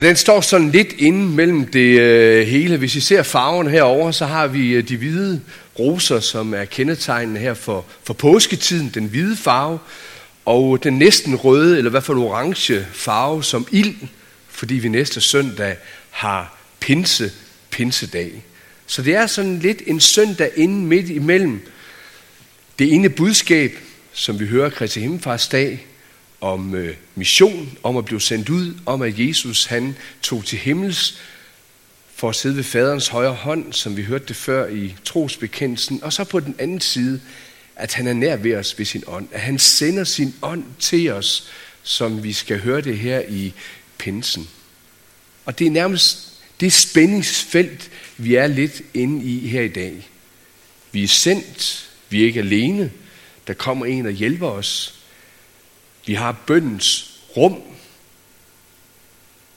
Den står sådan lidt inde mellem det øh, hele. Hvis I ser farven herover, så har vi øh, de hvide roser, som er kendetegnende her for, for påsketiden, den hvide farve, og den næsten røde, eller i hvert fald orange farve som ild, fordi vi næste søndag har pinse, pinsedag. Så det er sådan lidt en søndag inde midt imellem det ene budskab, som vi hører Kristi Himmelfarts dag, om øh, mission, om at blive sendt ud, om at Jesus han tog til himmels for at sidde ved faderens højre hånd, som vi hørte det før i trosbekendelsen, og så på den anden side, at han er nær ved os ved sin ånd, at han sender sin ånd til os, som vi skal høre det her i pinsen. Og det er nærmest det spændingsfelt, vi er lidt inde i her i dag. Vi er sendt, vi er ikke alene, der kommer en og hjælper os, vi har bøndens rum.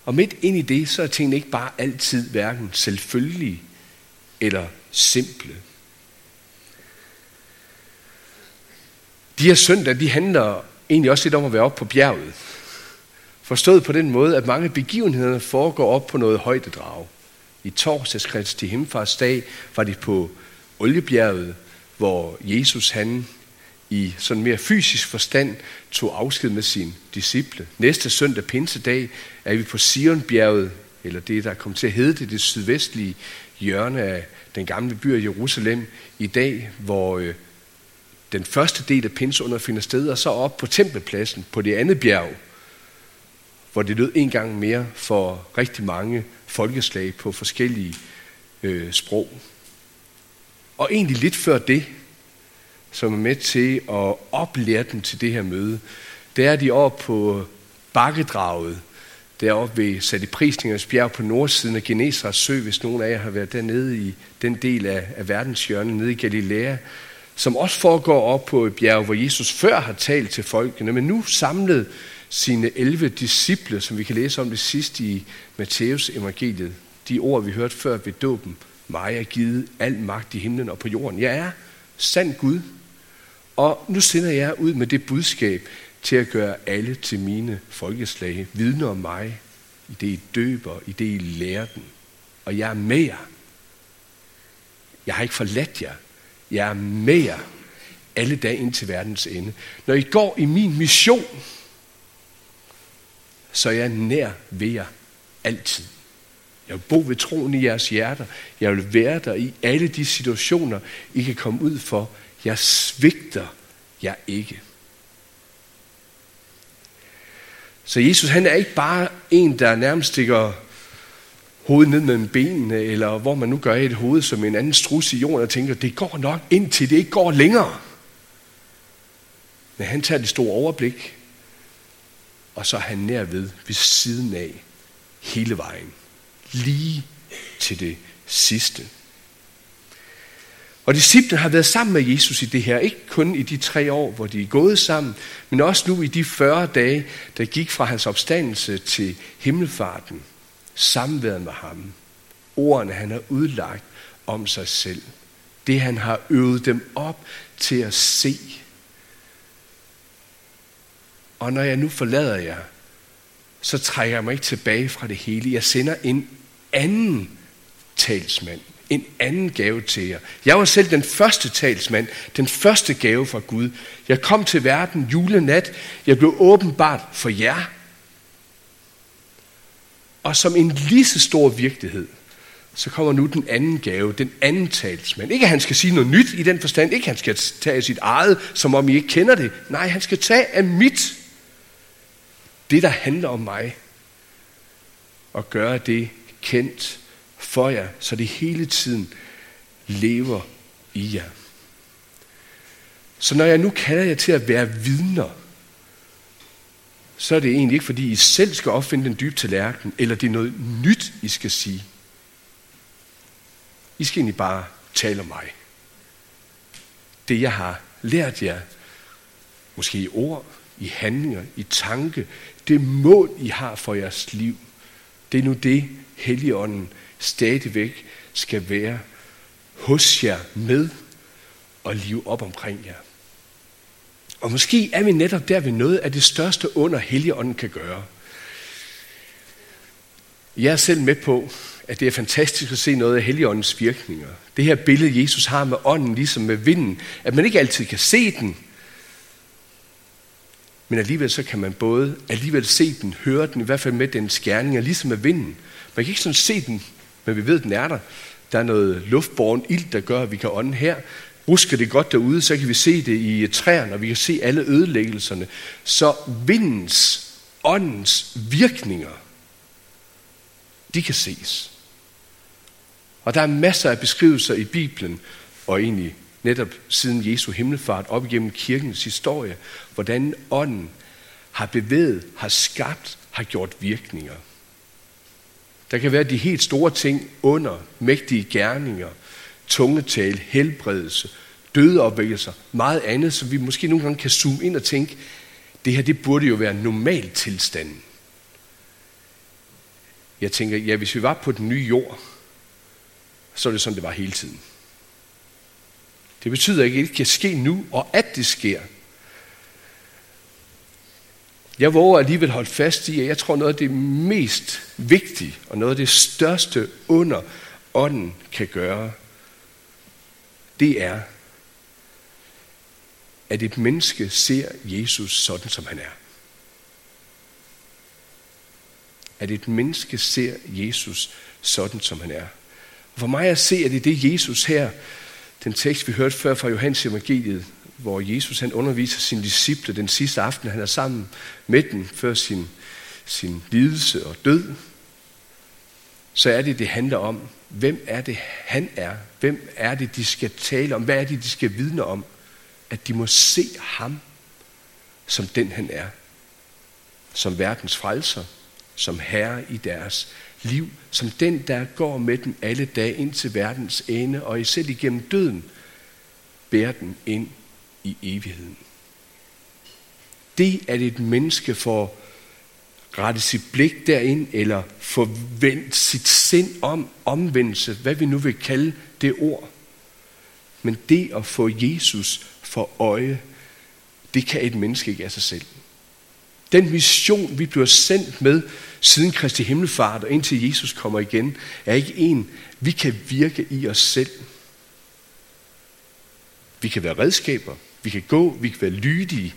Og midt ind i det, så er tingene ikke bare altid hverken selvfølgelige eller simple. De her søndage, de handler egentlig også lidt om at være oppe på bjerget. Forstået på den måde, at mange begivenheder foregår op på noget højdedrag. I torsdags Kristi Himmelfarts dag var de på Oliebjerget, hvor Jesus han i sådan mere fysisk forstand tog afsked med sine disciple. Næste søndag pinsedag er vi på Sionbjerget, eller det, der kommer til at hedde det, det sydvestlige hjørne af den gamle by af Jerusalem i dag, hvor øh, den første del af pinsunder finder sted, og så op på tempelpladsen på det andet bjerg, hvor det lød en gang mere for rigtig mange folkeslag på forskellige øh, sprog. Og egentlig lidt før det, som er med til at oplære dem til det her møde, det er de oppe på bakkedraget, deroppe ved Sat i Prisningers bjerg på nordsiden af Genesrets sø, hvis nogen af jer har været dernede i den del af, af verdenshjørnet, nede i Galilea, som også foregår op på et bjerg, hvor Jesus før har talt til folkene, men nu samlet sine 11 disciple, som vi kan læse om det sidste i Matthæus evangeliet. De ord, vi hørte før ved dåben. Mig er givet al magt i himlen og på jorden. Jeg er sand Gud, og nu sender jeg ud med det budskab til at gøre alle til mine folkeslag vidner om mig, i det I døber, i det I lærer dem. Og jeg er med jer. Jeg har ikke forladt jer. Jeg er med jer alle dage ind til verdens ende. Når I går i min mission, så er jeg nær ved jer altid. Jeg vil bo ved troen i jeres hjerter. Jeg vil være der i alle de situationer, I kan komme ud for jeg svigter jer ikke. Så Jesus han er ikke bare en, der nærmest stikker hovedet ned mellem benene, eller hvor man nu gør et hoved som en anden strus i jorden og tænker, det går nok indtil det ikke går længere. Men han tager det store overblik, og så er han nær ved, ved siden af, hele vejen. Lige til det sidste. Og disciplene har været sammen med Jesus i det her, ikke kun i de tre år, hvor de er gået sammen, men også nu i de 40 dage, der gik fra hans opstandelse til himmelfarten. Samværet med ham. Ordene, han har udlagt om sig selv. Det, han har øvet dem op til at se. Og når jeg nu forlader jer, så trækker jeg mig ikke tilbage fra det hele. Jeg sender en anden talsmand en anden gave til jer. Jeg var selv den første talsmand, den første gave fra Gud. Jeg kom til verden julenat. Jeg blev åbenbart for jer. Og som en lige så stor virkelighed, så kommer nu den anden gave, den anden talsmand. Ikke at han skal sige noget nyt i den forstand, ikke at han skal tage sit eget, som om I ikke kender det. Nej, han skal tage af mit. Det, der handler om mig. Og gøre det kendt for jer, så det hele tiden lever i jer. Så når jeg nu kalder jer til at være vidner, så er det egentlig ikke, fordi I selv skal opfinde den dybe tallerken, eller det er noget nyt, I skal sige. I skal egentlig bare tale om mig. Det, jeg har lært jer, måske i ord, i handlinger, i tanke, det mål, I har for jeres liv, det er nu det, Helligånden stadigvæk skal være hos jer med og live op omkring jer. Og måske er vi netop der ved noget af det største under Helligånden kan gøre. Jeg er selv med på, at det er fantastisk at se noget af Helligåndens virkninger. Det her billede, Jesus har med ånden, ligesom med vinden, at man ikke altid kan se den, men alligevel så kan man både alligevel se den, høre den, i hvert fald med den skærning, ligesom med vinden. Man kan ikke sådan se den, men vi ved, at den er der. Der er noget luftborgen ild, der gør, at vi kan ånde her. Rusker det godt derude, så kan vi se det i træerne, og vi kan se alle ødelæggelserne. Så vindens, åndens virkninger, de kan ses. Og der er masser af beskrivelser i Bibelen, og egentlig netop siden Jesu himmelfart op igennem kirkens historie, hvordan ånden har bevæget, har skabt, har gjort virkninger. Der kan være de helt store ting under mægtige gerninger, tungetal, helbredelse, dødeopvækkelser, meget andet, som vi måske nogle gange kan zoome ind og tænke, det her det burde jo være normal tilstanden. Jeg tænker, ja, hvis vi var på den nye jord, så er det sådan, det var hele tiden. Det betyder ikke, at det kan ske nu, og at det sker. Jeg våger alligevel holde fast i, at jeg tror noget af det mest vigtige, og noget af det største under ånden kan gøre, det er, at et menneske ser Jesus sådan, som han er. At et menneske ser Jesus sådan, som han er. Og for mig at se, at det er det, Jesus her den tekst, vi hørte før fra Johannes evangeliet, hvor Jesus han underviser sine disciple den sidste aften, han er sammen med dem før sin, sin lidelse og død, så er det, det handler om, hvem er det, han er? Hvem er det, de skal tale om? Hvad er det, de skal vidne om? At de må se ham som den, han er. Som verdens frelser, som herre i deres liv, som den, der går med dem alle dage ind til verdens ende, og selv igennem døden, bærer den ind i evigheden. Det, at et menneske får rettet sit blik derind, eller forvendt sit sind om omvendelse, hvad vi nu vil kalde det ord. Men det at få Jesus for øje, det kan et menneske ikke af sig selv. Den mission, vi bliver sendt med siden Kristi Himmelfart og indtil Jesus kommer igen, er ikke en, vi kan virke i os selv. Vi kan være redskaber, vi kan gå, vi kan være lydige,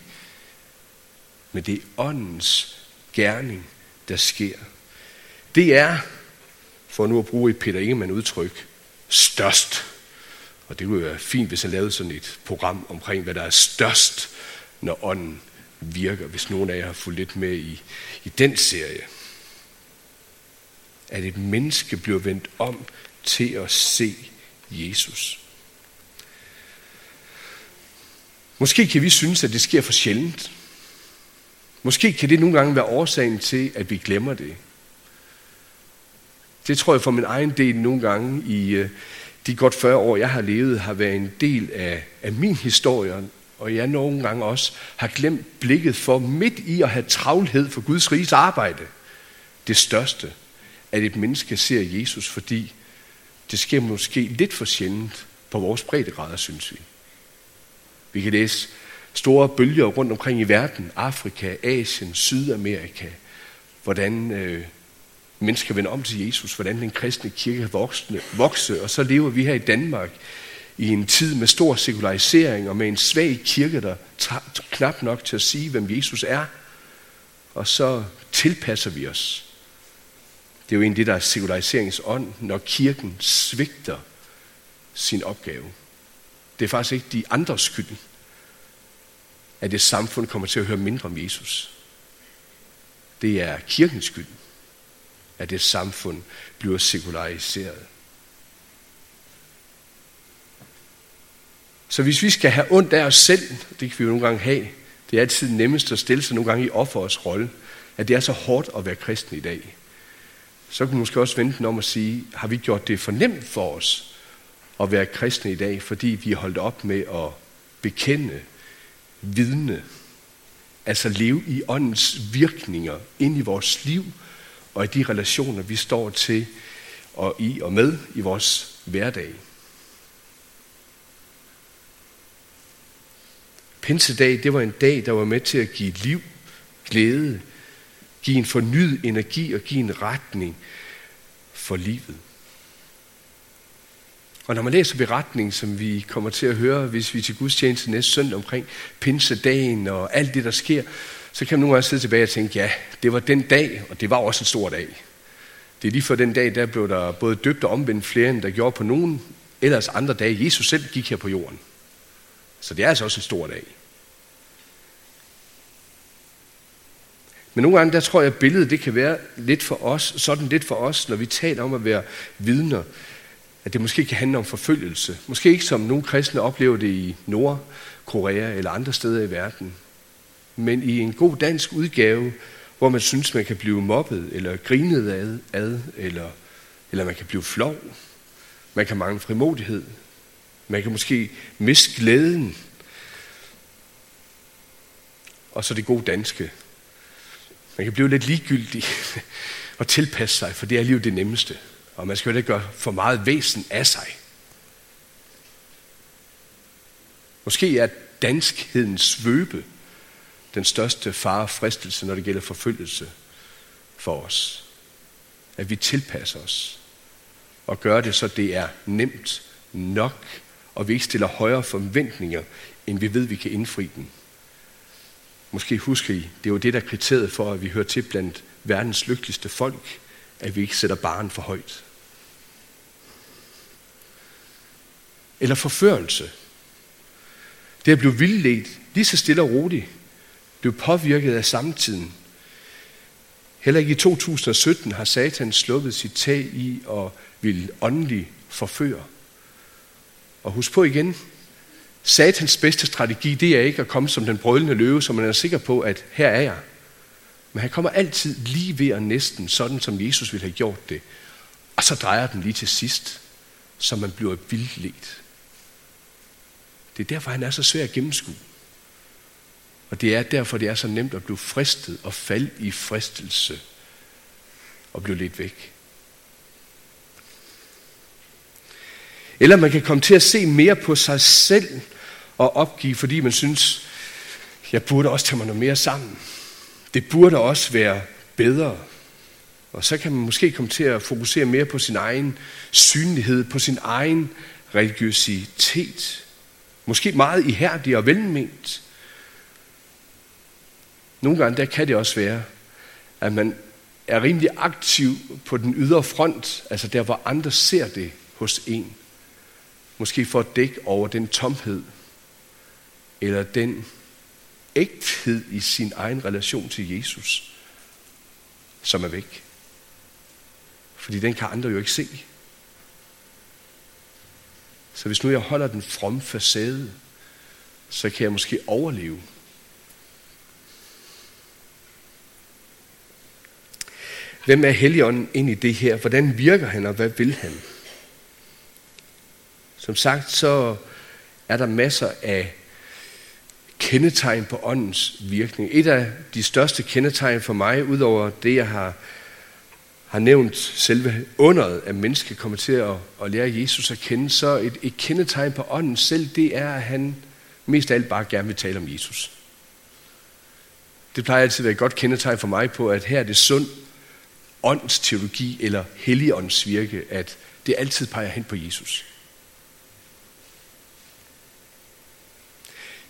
men det er åndens gerning, der sker. Det er, for nu at bruge et Peter Ingemann udtryk, størst. Og det ville være fint, hvis han lavede sådan et program omkring, hvad der er størst, når ånden virker, hvis nogen af jer har fulgt lidt med i, i den serie. At et menneske bliver vendt om til at se Jesus. Måske kan vi synes, at det sker for sjældent. Måske kan det nogle gange være årsagen til, at vi glemmer det. Det tror jeg for min egen del nogle gange i øh, de godt 40 år, jeg har levet, har været en del af, af min historie, og jeg nogle gange også har glemt blikket for midt i at have travlhed for Guds riges arbejde. Det største, at et menneske ser Jesus, fordi det sker måske lidt for sjældent på vores breddegrader, synes vi. Vi kan læse store bølger rundt omkring i verden, Afrika, Asien, Sydamerika, hvordan øh, mennesker vender om til Jesus, hvordan den kristne kirke har voksne, vokset, og så lever vi her i Danmark i en tid med stor sekularisering og med en svag kirke, der knap nok til at sige, hvem Jesus er. Og så tilpasser vi os. Det er jo egentlig det, der er sekulariseringsånd, når kirken svigter sin opgave. Det er faktisk ikke de andres skyld, at det samfund kommer til at høre mindre om Jesus. Det er kirkens skyld, at det samfund bliver sekulariseret. Så hvis vi skal have ondt af os selv, det kan vi jo nogle gange have, det er altid nemmest at stille sig nogle gange i offerets rolle, at det er så hårdt at være kristen i dag. Så kan vi måske også vente om at sige, har vi gjort det for nemt for os at være kristne i dag, fordi vi er holdt op med at bekende, vidne, altså leve i åndens virkninger ind i vores liv og i de relationer, vi står til og i og med i vores hverdag. Pinsedag, det var en dag, der var med til at give liv, glæde, give en fornyet energi og give en retning for livet. Og når man læser beretningen, som vi kommer til at høre, hvis vi er til gudstjeneste næste søndag omkring pinsedagen og alt det, der sker, så kan man nogle gange sidde tilbage og tænke, ja, det var den dag, og det var også en stor dag. Det er lige for den dag, der blev der både døbt og omvendt flere, end der gjorde på nogen ellers andre dage. Jesus selv gik her på jorden. Så det er altså også en stor dag. Men nogle gange, der tror jeg, at billedet det kan være lidt for os, sådan lidt for os, når vi taler om at være vidner, at det måske kan handle om forfølgelse. Måske ikke som nogle kristne oplever det i Nordkorea eller andre steder i verden, men i en god dansk udgave, hvor man synes, man kan blive mobbet, eller grinet ad, ad eller, eller man kan blive flov. Man kan mangle frimodighed. Man kan måske miste glæden. Og så det gode danske. Man kan blive lidt ligegyldig og tilpasse sig, for det er lige det nemmeste. Og man skal jo ikke gøre for meget væsen af sig. Måske er danskhedens svøbe den største fare fristelse, når det gælder forfølgelse for os. At vi tilpasser os og gør det, så det er nemt nok, og vi ikke stiller højere forventninger, end vi ved, vi kan indfri dem. Måske husker I, det er jo det, der er kriteriet for, at vi hører til blandt verdens lykkeligste folk, at vi ikke sætter baren for højt. Eller forførelse. Det at blive vildledt, lige så stille og roligt, blev påvirket af samtiden. Heller ikke i 2017 har Satan sluppet sit tag i og vil åndelig forføre. Og husk på igen, Satans bedste strategi, det er ikke at komme som den brølende løve, som man er sikker på, at her er jeg. Men han kommer altid lige ved og næsten, sådan som Jesus ville have gjort det. Og så drejer den lige til sidst, så man bliver vildledt. Det er derfor, han er så svær at gennemskue. Og det er derfor, det er så nemt at blive fristet og falde i fristelse og blive lidt væk. Eller man kan komme til at se mere på sig selv og opgive, fordi man synes, jeg burde også tage mig noget mere sammen. Det burde også være bedre. Og så kan man måske komme til at fokusere mere på sin egen synlighed, på sin egen religiøsitet. Måske meget ihærdig og velment. Nogle gange der kan det også være, at man er rimelig aktiv på den ydre front, altså der, hvor andre ser det hos en. Måske for at dække over den tomhed, eller den ægthed i sin egen relation til Jesus, som er væk. Fordi den kan andre jo ikke se. Så hvis nu jeg holder den fromme facade, så kan jeg måske overleve. Hvem er Helligånden ind i det her? Hvordan virker han, og hvad vil han? Som sagt, så er der masser af kendetegn på åndens virkning. Et af de største kendetegn for mig, udover det, jeg har, har nævnt, selve underet at mennesket kommer til at, at lære Jesus at kende, så et, et kendetegn på ånden selv, det er, at han mest af alt bare gerne vil tale om Jesus. Det plejer altid at være et godt kendetegn for mig på, at her er det sund åndsteologi eller helligåndsvirke, at det altid peger hen på Jesus.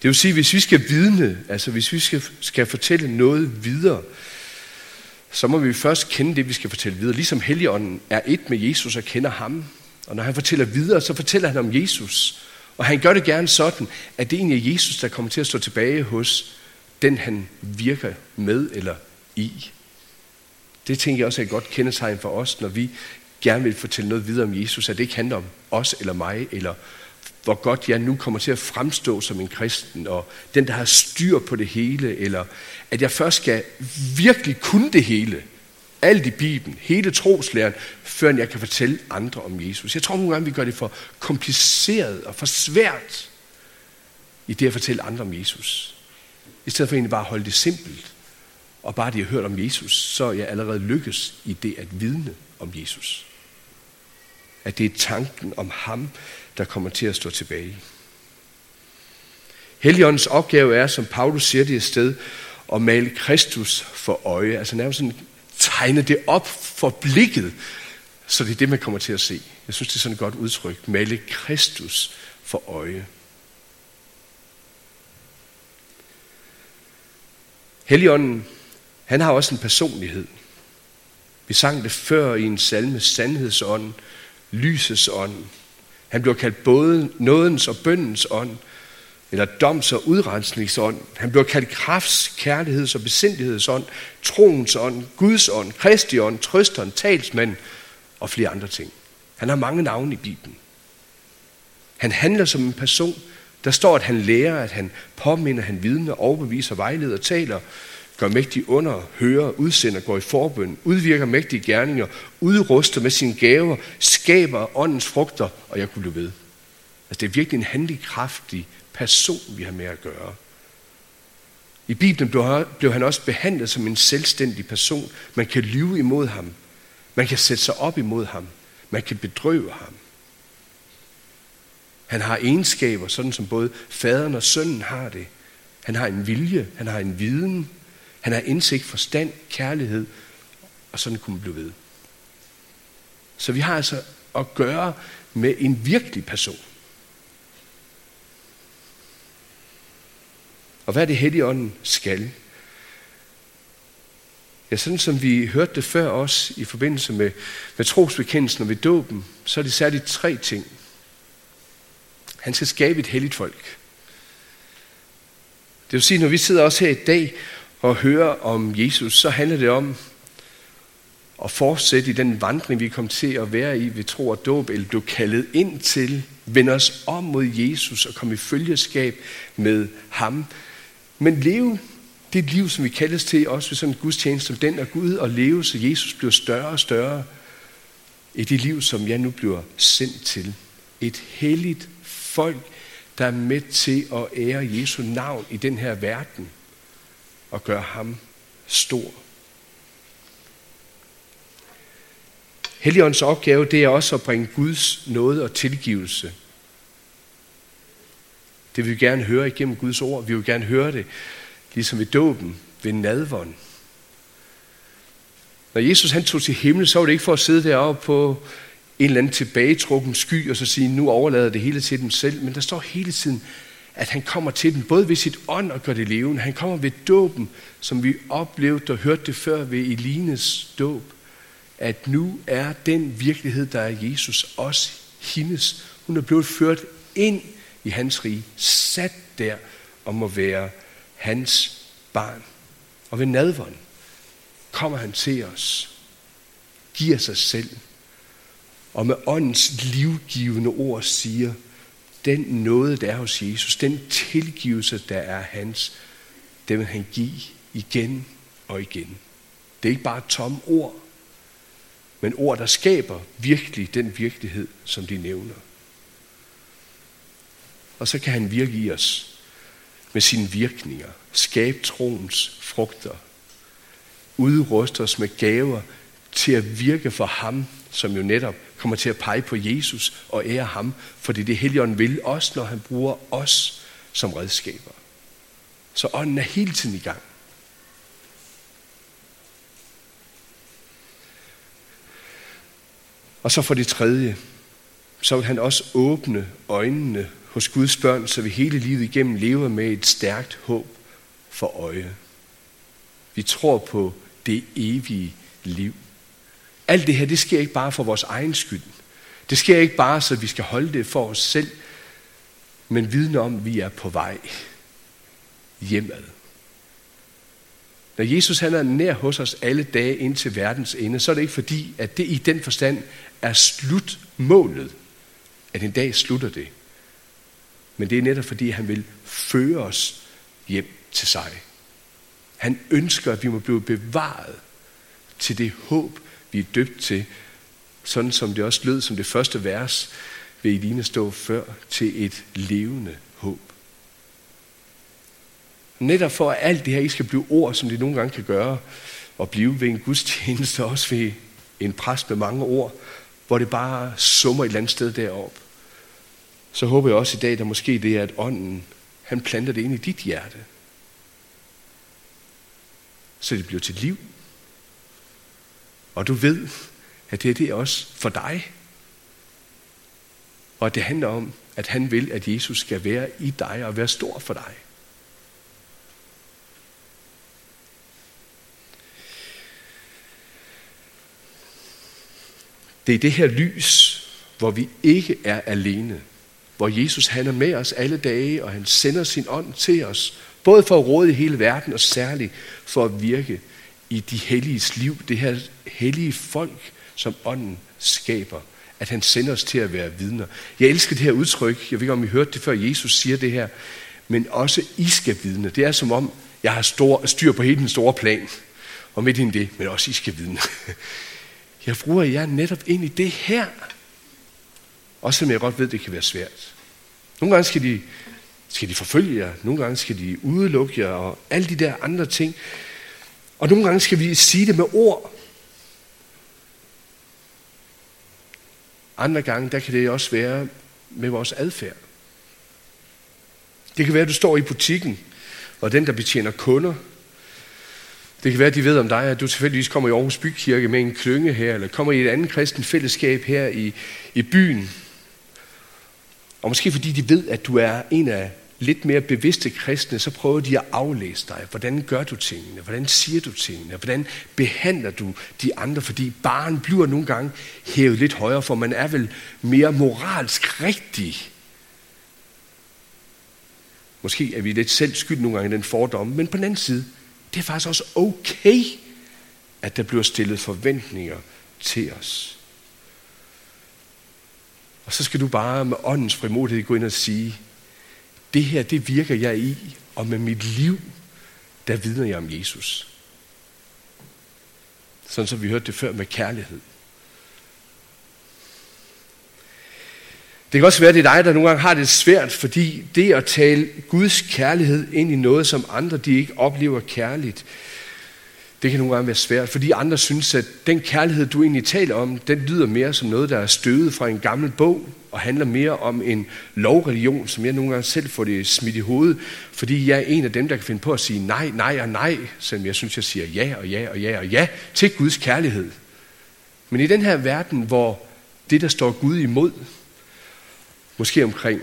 Det vil sige, hvis vi skal vidne, altså hvis vi skal, skal fortælle noget videre, så må vi først kende det, vi skal fortælle videre. Ligesom Helligånden er et med Jesus og kender ham. Og når han fortæller videre, så fortæller han om Jesus. Og han gør det gerne sådan, at det egentlig er Jesus, der kommer til at stå tilbage hos den, han virker med eller i. Det tænker jeg også er et godt kendetegn for os, når vi gerne vil fortælle noget videre om Jesus, at det ikke handler om os eller mig, eller hvor godt jeg nu kommer til at fremstå som en kristen, og den, der har styr på det hele, eller at jeg først skal virkelig kunne det hele, alt i Bibelen, hele troslæren, før jeg kan fortælle andre om Jesus. Jeg tror nogle gange, vi gør det for kompliceret og for svært i det at fortælle andre om Jesus. I stedet for egentlig bare at holde det simpelt, og bare det, jeg har hørt om Jesus, så er jeg allerede lykkes i det at vidne om Jesus. At det er tanken om ham, der kommer til at stå tilbage. Helligåndens opgave er, som Paulus siger det et sted, at male Kristus for øje. Altså nærmest sådan tegne det op for blikket, så det er det, man kommer til at se. Jeg synes, det er sådan et godt udtryk. Male Kristus for øje. Helligånden, han har også en personlighed. Vi sang det før i en salme, sandhedsånd, lysets ånd. Han bliver kaldt både nådens og bøndens ånd, eller doms- og udrensningsånd. Han bliver kaldt krafts, kærligheds- og besindighedsånd, troens ånd, Guds ånd, Kristi ånd, trøsteren, talsmand og flere andre ting. Han har mange navne i Bibelen. Han handler som en person. Der står, at han lærer, at han påminder, han vidner, overbeviser, vejleder, taler, gør mægtig under, hører, udsender, går i forbøn, udvirker mægtige gerninger, udruster med sine gaver, skaber åndens frugter, og jeg kunne blive ved. Altså det er virkelig en handlekraftig person, vi har med at gøre. I Bibelen blev han også behandlet som en selvstændig person. Man kan lyve imod ham. Man kan sætte sig op imod ham. Man kan bedrøve ham. Han har egenskaber, sådan som både faderen og sønnen har det. Han har en vilje, han har en viden, han har indsigt, forstand, kærlighed, og sådan kunne man blive ved. Så vi har altså at gøre med en virkelig person. Og hvad er det Helligånden skal? Ja, sådan som vi hørte det før også i forbindelse med, med trosbekendelsen og ved dåben, så er det særligt tre ting. Han skal skabe et helligt folk. Det vil sige, når vi sidder også her i dag og hører om Jesus, så handler det om at fortsætte i den vandring, vi kom til at være i ved tro og dåb, eller blev kaldet ind til, vende os om mod Jesus og komme i følgeskab med ham. Men leve det liv, som vi kaldes til, også ved sådan en gudstjeneste som den af Gud, og leve, så Jesus bliver større og større i det liv, som jeg nu bliver sendt til. Et helligt folk, der er med til at ære Jesu navn i den her verden og gøre ham stor. Helligåndens opgave, det er også at bringe Guds nåde og tilgivelse. Det vil vi gerne høre igennem Guds ord. Vi vil gerne høre det, ligesom ved dåben, ved nadvånd. Når Jesus han tog til himmel, så var det ikke for at sidde deroppe på en eller anden tilbagetrukken sky og så sige, nu overlader det hele til dem selv. Men der står hele tiden, at han kommer til dem, både ved sit ånd og gør det levende. Han kommer ved dåben, som vi oplevede og hørte det før ved Elines dåb. At nu er den virkelighed, der er Jesus, også hendes. Hun er blevet ført ind i hans rige, sat der og må være hans barn. Og ved nadvånd kommer han til os, giver sig selv, og med åndens livgivende ord siger, den nåde, der er hos Jesus, den tilgivelse, der er hans, den vil han give igen og igen. Det er ikke bare tomme ord, men ord, der skaber virkelig den virkelighed, som de nævner. Og så kan han virke i os med sine virkninger, skabe troens frugter, udruste os med gaver til at virke for ham, som jo netop kommer til at pege på Jesus og ære ham, fordi det Helligånden vil også, når han bruger os som redskaber. Så ånden er hele tiden i gang. Og så for det tredje, så vil han også åbne øjnene hos Guds børn, så vi hele livet igennem lever med et stærkt håb for øje. Vi tror på det evige liv. Alt det her, det sker ikke bare for vores egen skyld. Det sker ikke bare, så vi skal holde det for os selv, men vidne om, at vi er på vej hjemad. Når Jesus han er nær hos os alle dage ind til verdens ende, så er det ikke fordi, at det i den forstand er slutmålet, at en dag slutter det. Men det er netop fordi, han vil føre os hjem til sig. Han ønsker, at vi må blive bevaret til det håb, vi er døbt til, sådan som det også lød som det første vers ved Eline stå før, til et levende håb. Netop for at alt det her ikke skal blive ord, som det nogle gange kan gøre, og blive ved en gudstjeneste, også ved en præst med mange ord, hvor det bare summer et eller andet sted deroppe. Så håber jeg også i dag, der måske det er, at ånden, han planter det ind i dit hjerte. så det bliver til liv. Og du ved, at det er også for dig. Og det handler om, at han vil, at Jesus skal være i dig og være stor for dig. Det er det her lys, hvor vi ikke er alene. Hvor Jesus han er med os alle dage, og han sender sin ånd til os. Både for at råde i hele verden, og særligt for at virke i de helliges liv. Det her hellige folk, som ånden skaber. At han sender os til at være vidner. Jeg elsker det her udtryk. Jeg ved ikke, om I hørte det før, Jesus siger det her. Men også I skal vidne. Det er som om, jeg har stor, styr på hele den store plan. Og midt i det, men også I skal vidne. Jeg bruger jer netop ind i det her. Også selvom jeg godt ved, det kan være svært. Nogle gange skal de, skal de forfølge jer, nogle gange skal de udelukke jer, og alle de der andre ting. Og nogle gange skal vi sige det med ord. Andre gange, der kan det også være med vores adfærd. Det kan være, at du står i butikken, og den, der betjener kunder, det kan være, at de ved om dig, at du tilfældigvis kommer i Aarhus Bykirke med en klynge her, eller kommer i et andet kristen fællesskab her i, i byen. Og måske fordi de ved, at du er en af lidt mere bevidste kristne, så prøver de at aflæse dig. Hvordan gør du tingene? Hvordan siger du tingene? Hvordan behandler du de andre? Fordi barn bliver nogle gange hævet lidt højere, for man er vel mere moralsk rigtig. Måske er vi lidt selv skyld nogle gange i den fordom, men på den anden side, det er faktisk også okay, at der bliver stillet forventninger til os. Og så skal du bare med åndens frimodighed gå ind og sige, det her, det virker jeg i, og med mit liv, der vidner jeg om Jesus. Sådan som vi hørte det før med kærlighed. Det kan også være, at det er dig, der nogle gange har det svært, fordi det at tale Guds kærlighed ind i noget, som andre de ikke oplever kærligt, det kan nogle gange være svært, fordi andre synes, at den kærlighed, du egentlig taler om, den lyder mere som noget, der er støvet fra en gammel bog, og handler mere om en lovreligion, som jeg nogle gange selv får det smidt i hovedet, fordi jeg er en af dem, der kan finde på at sige nej, nej og nej, selvom jeg synes, jeg siger ja og ja og ja og ja til Guds kærlighed. Men i den her verden, hvor det, der står Gud imod, Måske omkring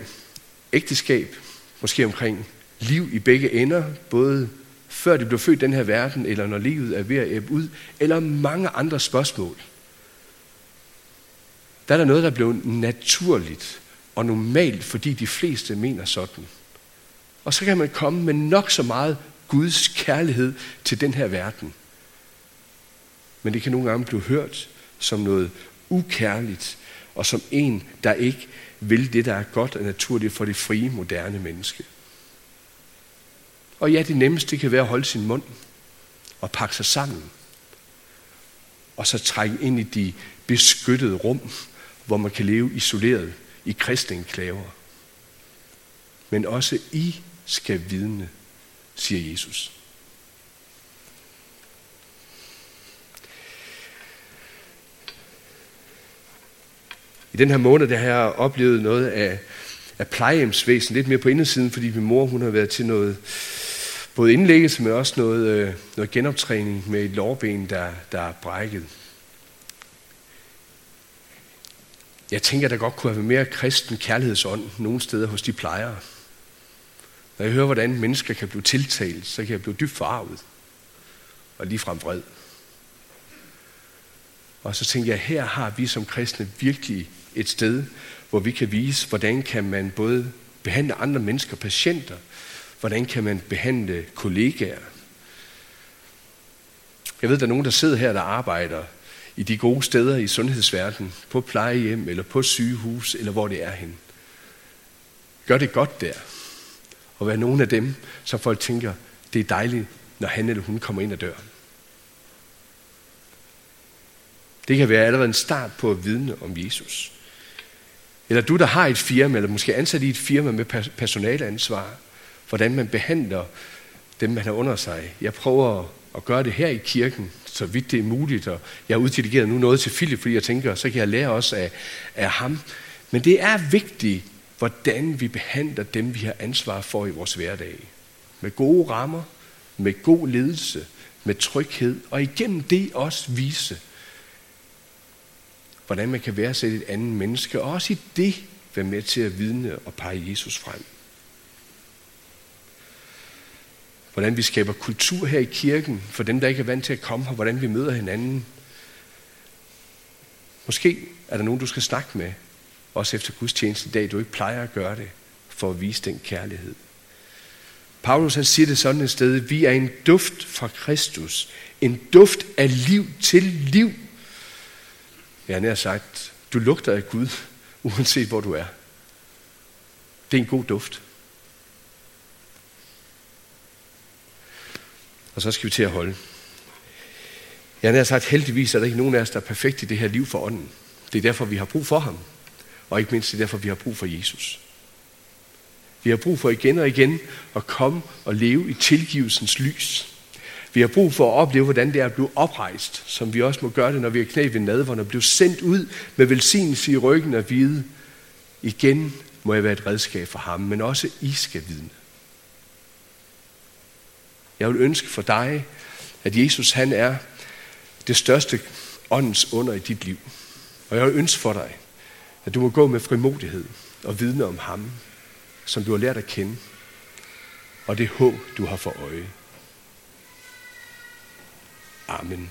ægteskab, måske omkring liv i begge ender, både før de blev født i den her verden, eller når livet er ved at æbbe ud, eller mange andre spørgsmål. Der er der noget, der blev naturligt og normalt, fordi de fleste mener sådan. Og så kan man komme med nok så meget Guds kærlighed til den her verden. Men det kan nogle gange blive hørt som noget ukærligt, og som en, der ikke vil det, der er godt og naturligt for det frie, moderne menneske. Og ja, det nemmeste kan være at holde sin mund og pakke sig sammen. Og så trække ind i de beskyttede rum, hvor man kan leve isoleret i kristne klaver. Men også I skal vidne, siger Jesus. I den her måned der har jeg oplevet noget af, af plejehjemsvæsen, lidt mere på indersiden, fordi min mor hun har været til noget, både indlæggelse, men også noget, øh, noget genoptræning med et lårben, der, der er brækket. Jeg tænker, der godt kunne have været mere kristen kærlighedsånd nogle steder hos de plejere. Når jeg hører, hvordan mennesker kan blive tiltalt, så kan jeg blive dybt forarvet og ligefrem vred. Og så tænker jeg, her har vi som kristne virkelig et sted, hvor vi kan vise, hvordan kan man både behandle andre mennesker, patienter, hvordan kan man behandle kollegaer. Jeg ved, der er nogen, der sidder her, der arbejder i de gode steder i sundhedsverdenen, på plejehjem eller på sygehus, eller hvor det er hen. Gør det godt der. Og vær nogen af dem, som folk tænker, det er dejligt, når han eller hun kommer ind ad døren. Det kan være allerede en start på at vidne om Jesus. Eller du, der har et firma, eller måske ansat i et firma med personalansvar, hvordan man behandler dem, man har under sig. Jeg prøver at gøre det her i kirken, så vidt det er muligt, og jeg har uddelegeret nu noget til Philip, fordi jeg tænker, så kan jeg lære også af, af ham. Men det er vigtigt, hvordan vi behandler dem, vi har ansvar for i vores hverdag. Med gode rammer, med god ledelse, med tryghed, og igennem det også vise, hvordan man kan være et andet menneske, og også i det være med til at vidne og pege Jesus frem. Hvordan vi skaber kultur her i kirken, for dem, der ikke er vant til at komme her, hvordan vi møder hinanden. Måske er der nogen, du skal snakke med, også efter gudstjenesten i dag, du ikke plejer at gøre det, for at vise den kærlighed. Paulus han siger det sådan et sted, vi er en duft fra Kristus, en duft af liv til liv. Jeg har sagt, du lugter af Gud, uanset hvor du er. Det er en god duft. Og så skal vi til at holde. Jeg har sagt, heldigvis er der ikke nogen af os, der er perfekt i det her liv for ånden. Det er derfor, vi har brug for ham. Og ikke mindst det er derfor, vi har brug for Jesus. Vi har brug for igen og igen at komme og leve i tilgivelsens lys. Vi har brug for at opleve, hvordan det er at blive oprejst, som vi også må gøre det, når vi er knæ ved nadveren og blive sendt ud med velsignelse i ryggen og vide. Igen må jeg være et redskab for ham, men også I skal vidne. Jeg vil ønske for dig, at Jesus han er det største åndens under i dit liv. Og jeg vil ønske for dig, at du må gå med frimodighed og vidne om ham, som du har lært at kende, og det håb, du har for øje. Amen.